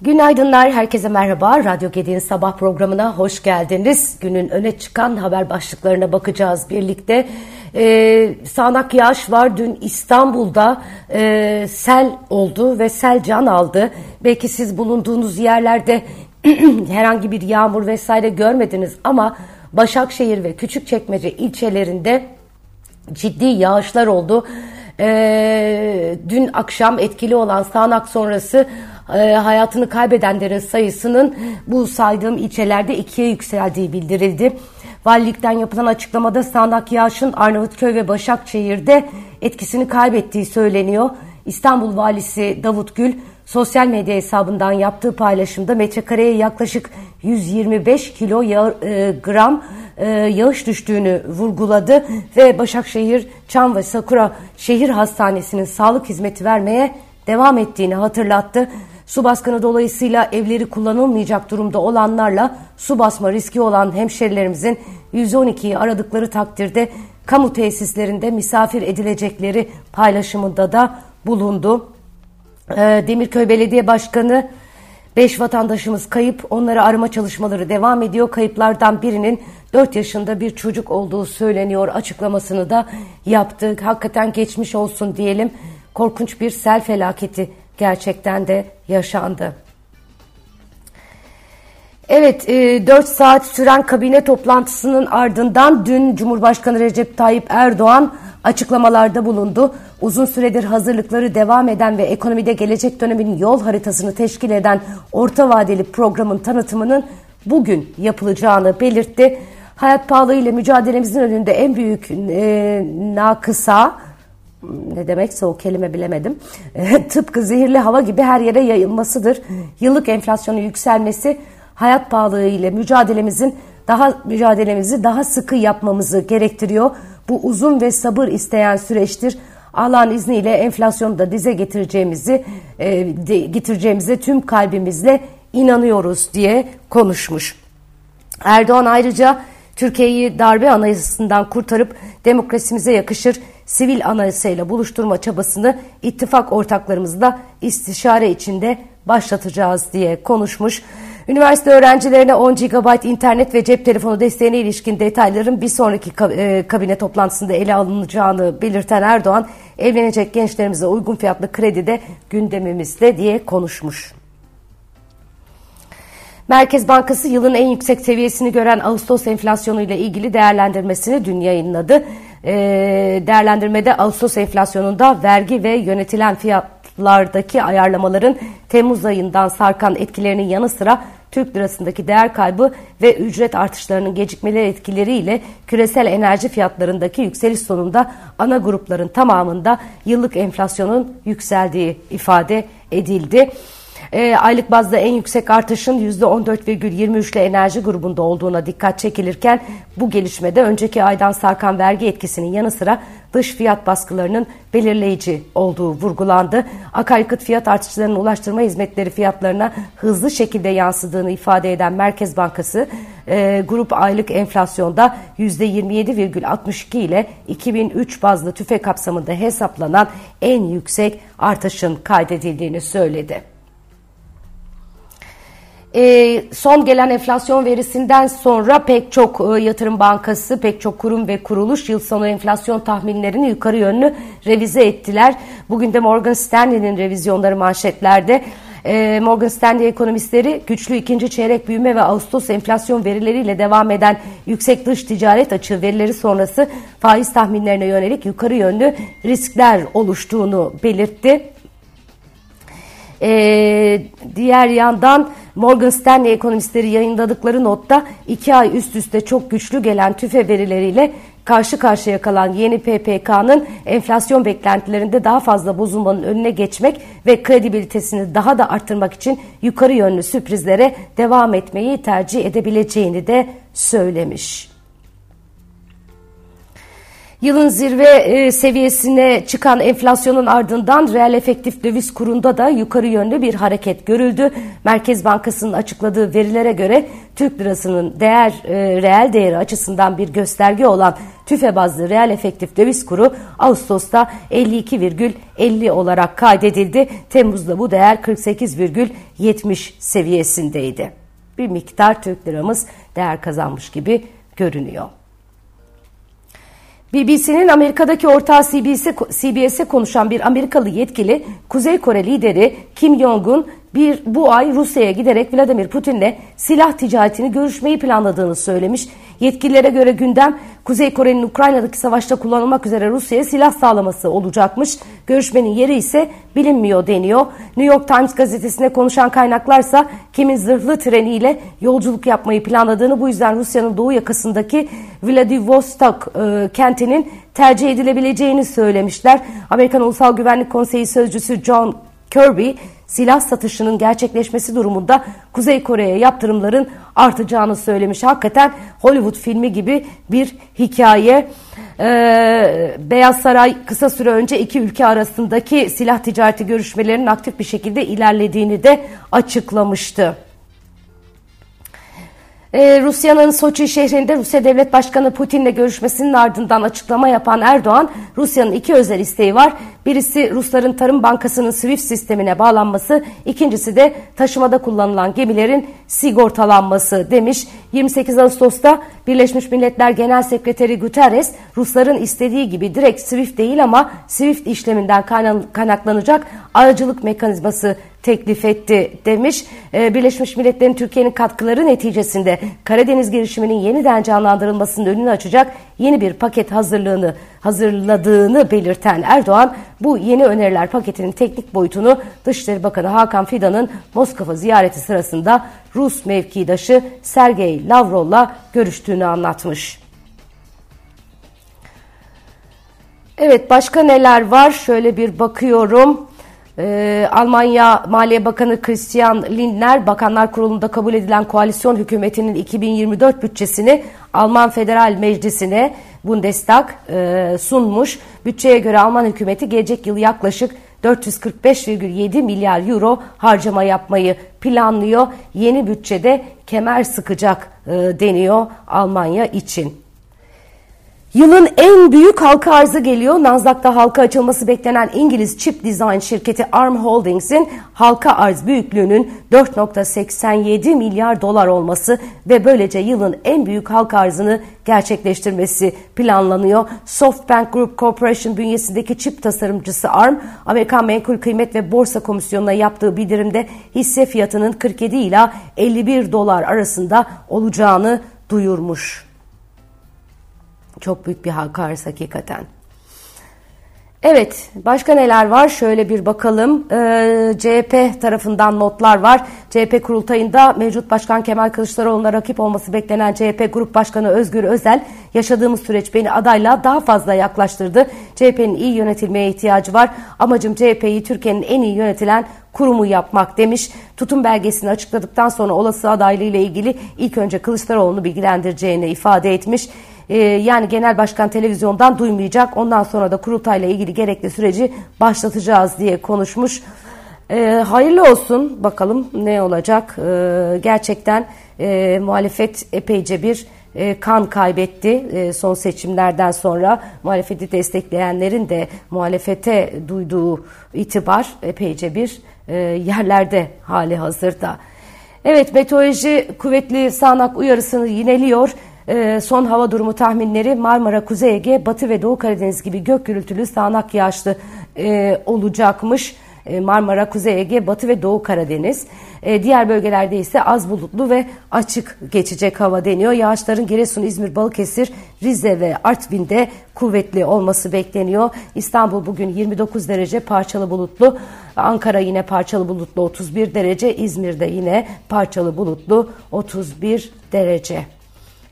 Günaydınlar, herkese merhaba. Radyo Gedi'nin sabah programına hoş geldiniz. Günün öne çıkan haber başlıklarına bakacağız birlikte. Ee, sağanak yağış var. Dün İstanbul'da e, sel oldu ve sel can aldı. Belki siz bulunduğunuz yerlerde herhangi bir yağmur vesaire görmediniz ama Başakşehir ve Küçükçekmece ilçelerinde ciddi yağışlar oldu. Ee, dün akşam etkili olan sağanak sonrası e, hayatını kaybedenlerin sayısının bu saydığım ilçelerde ikiye yükseldiği bildirildi. Valilikten yapılan açıklamada sağanak yağışın Arnavutköy ve Başakşehir'de etkisini kaybettiği söyleniyor. İstanbul Valisi Davut Gül sosyal medya hesabından yaptığı paylaşımda metrekareye yaklaşık 125 kilo yağ, e, gram e, yağış düştüğünü vurguladı ve Başakşehir, Çam ve Sakura Şehir Hastanesi'nin sağlık hizmeti vermeye devam ettiğini hatırlattı. Su baskını dolayısıyla evleri kullanılmayacak durumda olanlarla su basma riski olan hemşerilerimizin 112'yi aradıkları takdirde kamu tesislerinde misafir edilecekleri paylaşımında da bulundu. Ee, Demirköy Belediye Başkanı 5 vatandaşımız kayıp, onları arama çalışmaları devam ediyor. Kayıplardan birinin 4 yaşında bir çocuk olduğu söyleniyor açıklamasını da yaptı. Hakikaten geçmiş olsun diyelim. Korkunç bir sel felaketi gerçekten de yaşandı. Evet, 4 e, saat süren kabine toplantısının ardından dün Cumhurbaşkanı Recep Tayyip Erdoğan açıklamalarda bulundu. Uzun süredir hazırlıkları devam eden ve ekonomide gelecek dönemin yol haritasını teşkil eden orta vadeli programın tanıtımının bugün yapılacağını belirtti. Hayat pahalı ile mücadelemizin önünde en büyük e, nakısa ne demekse o kelime bilemedim. Tıpkı zehirli hava gibi her yere yayılmasıdır. Yıllık enflasyonun yükselmesi hayat pahalılığı ile mücadelemizin daha mücadelemizi daha sıkı yapmamızı gerektiriyor. Bu uzun ve sabır isteyen süreçtir. Allah'ın izniyle enflasyonu da dize getireceğimizi e, de, getireceğimize tüm kalbimizle inanıyoruz diye konuşmuş. Erdoğan ayrıca Türkiye'yi darbe anayasasından kurtarıp demokrasimize yakışır sivil anayasayla buluşturma çabasını ittifak ortaklarımızla istişare içinde başlatacağız diye konuşmuş. Üniversite öğrencilerine 10 GB internet ve cep telefonu desteğine ilişkin detayların bir sonraki e, kabine toplantısında ele alınacağını belirten Erdoğan, evlenecek gençlerimize uygun fiyatlı kredi de gündemimizde diye konuşmuş. Merkez Bankası yılın en yüksek seviyesini gören Ağustos enflasyonu ile ilgili değerlendirmesini dün yayınladı. E, değerlendirmede Ağustos enflasyonunda vergi ve yönetilen fiyatlardaki ayarlamaların Temmuz ayından sarkan etkilerinin yanı sıra Türk lirasındaki değer kaybı ve ücret artışlarının gecikmeleri etkileriyle küresel enerji fiyatlarındaki yükseliş sonunda ana grupların tamamında yıllık enflasyonun yükseldiği ifade edildi. E, aylık bazda en yüksek artışın %14,23 ile enerji grubunda olduğuna dikkat çekilirken bu gelişmede önceki aydan sarkan vergi etkisinin yanı sıra dış fiyat baskılarının belirleyici olduğu vurgulandı. Akaryakıt fiyat artışlarının ulaştırma hizmetleri fiyatlarına hızlı şekilde yansıdığını ifade eden Merkez Bankası e, grup aylık enflasyonda %27,62 ile 2003 bazlı tüfe kapsamında hesaplanan en yüksek artışın kaydedildiğini söyledi. E, son gelen enflasyon verisinden sonra pek çok e, yatırım bankası, pek çok kurum ve kuruluş yıl sonu enflasyon tahminlerini yukarı yönlü revize ettiler. Bugün de Morgan Stanley'nin revizyonları manşetlerde. E, Morgan Stanley ekonomistleri güçlü ikinci çeyrek büyüme ve Ağustos enflasyon verileriyle devam eden yüksek dış ticaret açığı verileri sonrası faiz tahminlerine yönelik yukarı yönlü riskler oluştuğunu belirtti. E, diğer yandan Morgan Stanley ekonomistleri yayınladıkları notta iki ay üst üste çok güçlü gelen tüfe verileriyle karşı karşıya kalan yeni PPK'nın enflasyon beklentilerinde daha fazla bozulmanın önüne geçmek ve kredibilitesini daha da arttırmak için yukarı yönlü sürprizlere devam etmeyi tercih edebileceğini de söylemiş. Yılın zirve e, seviyesine çıkan enflasyonun ardından reel efektif döviz kurunda da yukarı yönlü bir hareket görüldü. Merkez Bankası'nın açıkladığı verilere göre Türk lirasının değer e, reel değeri açısından bir gösterge olan tüfe bazlı reel efektif döviz kuru Ağustos'ta 52,50 olarak kaydedildi. Temmuz'da bu değer 48,70 seviyesindeydi. Bir miktar Türk liramız değer kazanmış gibi görünüyor. BBC'nin Amerika'daki ortağı CBS'e CBS konuşan bir Amerikalı yetkili Kuzey Kore lideri Kim Jong-un bir bu ay Rusya'ya giderek Vladimir Putin'le silah ticaretini görüşmeyi planladığını söylemiş. Yetkililere göre gündem Kuzey Kore'nin Ukrayna'daki savaşta kullanılmak üzere Rusya'ya silah sağlaması olacakmış. Görüşmenin yeri ise bilinmiyor deniyor. New York Times gazetesine konuşan kaynaklarsa Kim'in zırhlı treniyle yolculuk yapmayı planladığını bu yüzden Rusya'nın doğu yakasındaki Vladivostok e, kentinin tercih edilebileceğini söylemişler. Amerikan Ulusal Güvenlik Konseyi Sözcüsü John Kirby silah satışının gerçekleşmesi durumunda Kuzey Kore'ye yaptırımların artacağını söylemiş. Hakikaten Hollywood filmi gibi bir hikaye. Ee, Beyaz Saray kısa süre önce iki ülke arasındaki silah ticareti görüşmelerinin aktif bir şekilde ilerlediğini de açıklamıştı. Ee, Rusya'nın Soçi şehrinde Rusya Devlet Başkanı Putin'le görüşmesinin ardından açıklama yapan Erdoğan, Rusya'nın iki özel isteği var. Birisi Rusların Tarım Bankası'nın SWIFT sistemine bağlanması, ikincisi de taşımada kullanılan gemilerin sigortalanması demiş. 28 Ağustos'ta Birleşmiş Milletler Genel Sekreteri Guterres, Rusların istediği gibi direkt SWIFT değil ama SWIFT işleminden kaynaklanacak aracılık mekanizması teklif etti demiş. Ee, Birleşmiş Milletler'in Türkiye'nin katkıları neticesinde Karadeniz girişiminin yeniden canlandırılmasının önünü açacak yeni bir paket hazırlığını hazırladığını belirten Erdoğan bu yeni öneriler paketinin teknik boyutunu Dışişleri Bakanı Hakan Fidan'ın Moskova ziyareti sırasında Rus mevkidaşı Sergey Lavrov'la görüştüğünü anlatmış. Evet başka neler var? Şöyle bir bakıyorum. Ee, Almanya Maliye Bakanı Christian Lindner, Bakanlar Kurulu'nda kabul edilen koalisyon hükümetinin 2024 bütçesini Alman Federal Meclisi'ne Bundestag e, sunmuş. Bütçeye göre Alman hükümeti gelecek yıl yaklaşık 445,7 milyar euro harcama yapmayı planlıyor. Yeni bütçede kemer sıkacak e, deniyor Almanya için. Yılın en büyük halka arzı geliyor. Nasdaq'ta halka açılması beklenen İngiliz chip design şirketi ARM Holdings'in halka arz büyüklüğünün 4.87 milyar dolar olması ve böylece yılın en büyük halka arzını gerçekleştirmesi planlanıyor. SoftBank Group Corporation bünyesindeki çip tasarımcısı ARM, Amerikan Menkul Kıymet ve Borsa Komisyonu'na yaptığı bildirimde hisse fiyatının 47 ila 51 dolar arasında olacağını duyurmuş. Çok büyük bir halka arz hakikaten. Evet, başka neler var? Şöyle bir bakalım. Ee, CHP tarafından notlar var. CHP kurultayında mevcut Başkan Kemal Kılıçdaroğlu'na rakip olması beklenen CHP Grup Başkanı Özgür Özel, yaşadığımız süreç beni adayla daha fazla yaklaştırdı. CHP'nin iyi yönetilmeye ihtiyacı var. Amacım CHP'yi Türkiye'nin en iyi yönetilen kurumu yapmak demiş. Tutum belgesini açıkladıktan sonra olası adaylığı ile ilgili ilk önce Kılıçdaroğlu'nu bilgilendireceğini ifade etmiş e, yani genel başkan televizyondan duymayacak. Ondan sonra da kurultayla ilgili gerekli süreci başlatacağız diye konuşmuş. E, hayırlı olsun bakalım ne olacak. E, gerçekten e, muhalefet epeyce bir e, kan kaybetti e, son seçimlerden sonra muhalefeti destekleyenlerin de muhalefete duyduğu itibar epeyce bir e, yerlerde hali hazırda. Evet meteoroloji kuvvetli sağanak uyarısını yineliyor. Ee, son hava durumu tahminleri Marmara, Kuzey Ege, Batı ve Doğu Karadeniz gibi gök gürültülü sağanak yağışlı e, olacakmış. E, Marmara, Kuzey Ege, Batı ve Doğu Karadeniz. E, diğer bölgelerde ise az bulutlu ve açık geçecek hava deniyor. Yağışların Giresun, İzmir, Balıkesir, Rize ve Artvin'de kuvvetli olması bekleniyor. İstanbul bugün 29 derece parçalı bulutlu. Ankara yine parçalı bulutlu 31 derece. İzmir'de yine parçalı bulutlu 31 derece.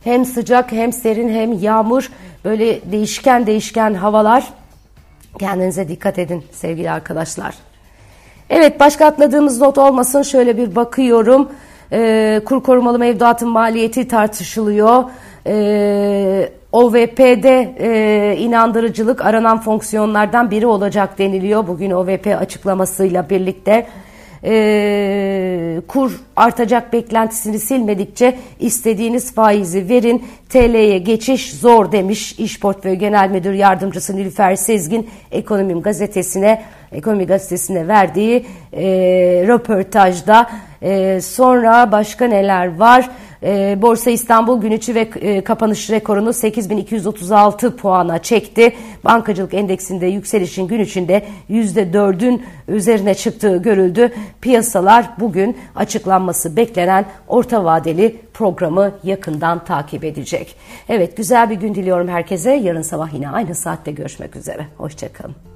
Hem sıcak hem serin hem yağmur böyle değişken değişken havalar. Kendinize dikkat edin sevgili arkadaşlar. Evet başka atladığımız not olmasın şöyle bir bakıyorum. Ee, kur korumalı mevduatın maliyeti tartışılıyor. Ee, OVP'de e, inandırıcılık aranan fonksiyonlardan biri olacak deniliyor. Bugün OVP açıklamasıyla birlikte e, kur artacak beklentisini silmedikçe istediğiniz faizi verin. TL'ye geçiş zor demiş İş Portföy Genel Müdür Yardımcısı Nilüfer Sezgin Ekonomim gazetesine Ekonomi gazetesine verdiği e, röportajda. E, sonra başka neler var? E, Borsa İstanbul gün içi ve e, kapanış rekorunu 8236 puana çekti. Bankacılık endeksinde yükselişin gün içinde %4'ün üzerine çıktığı görüldü. Piyasalar bugün açıklanması beklenen orta vadeli programı yakından takip edecek. Evet güzel bir gün diliyorum herkese. Yarın sabah yine aynı saatte görüşmek üzere. Hoşçakalın.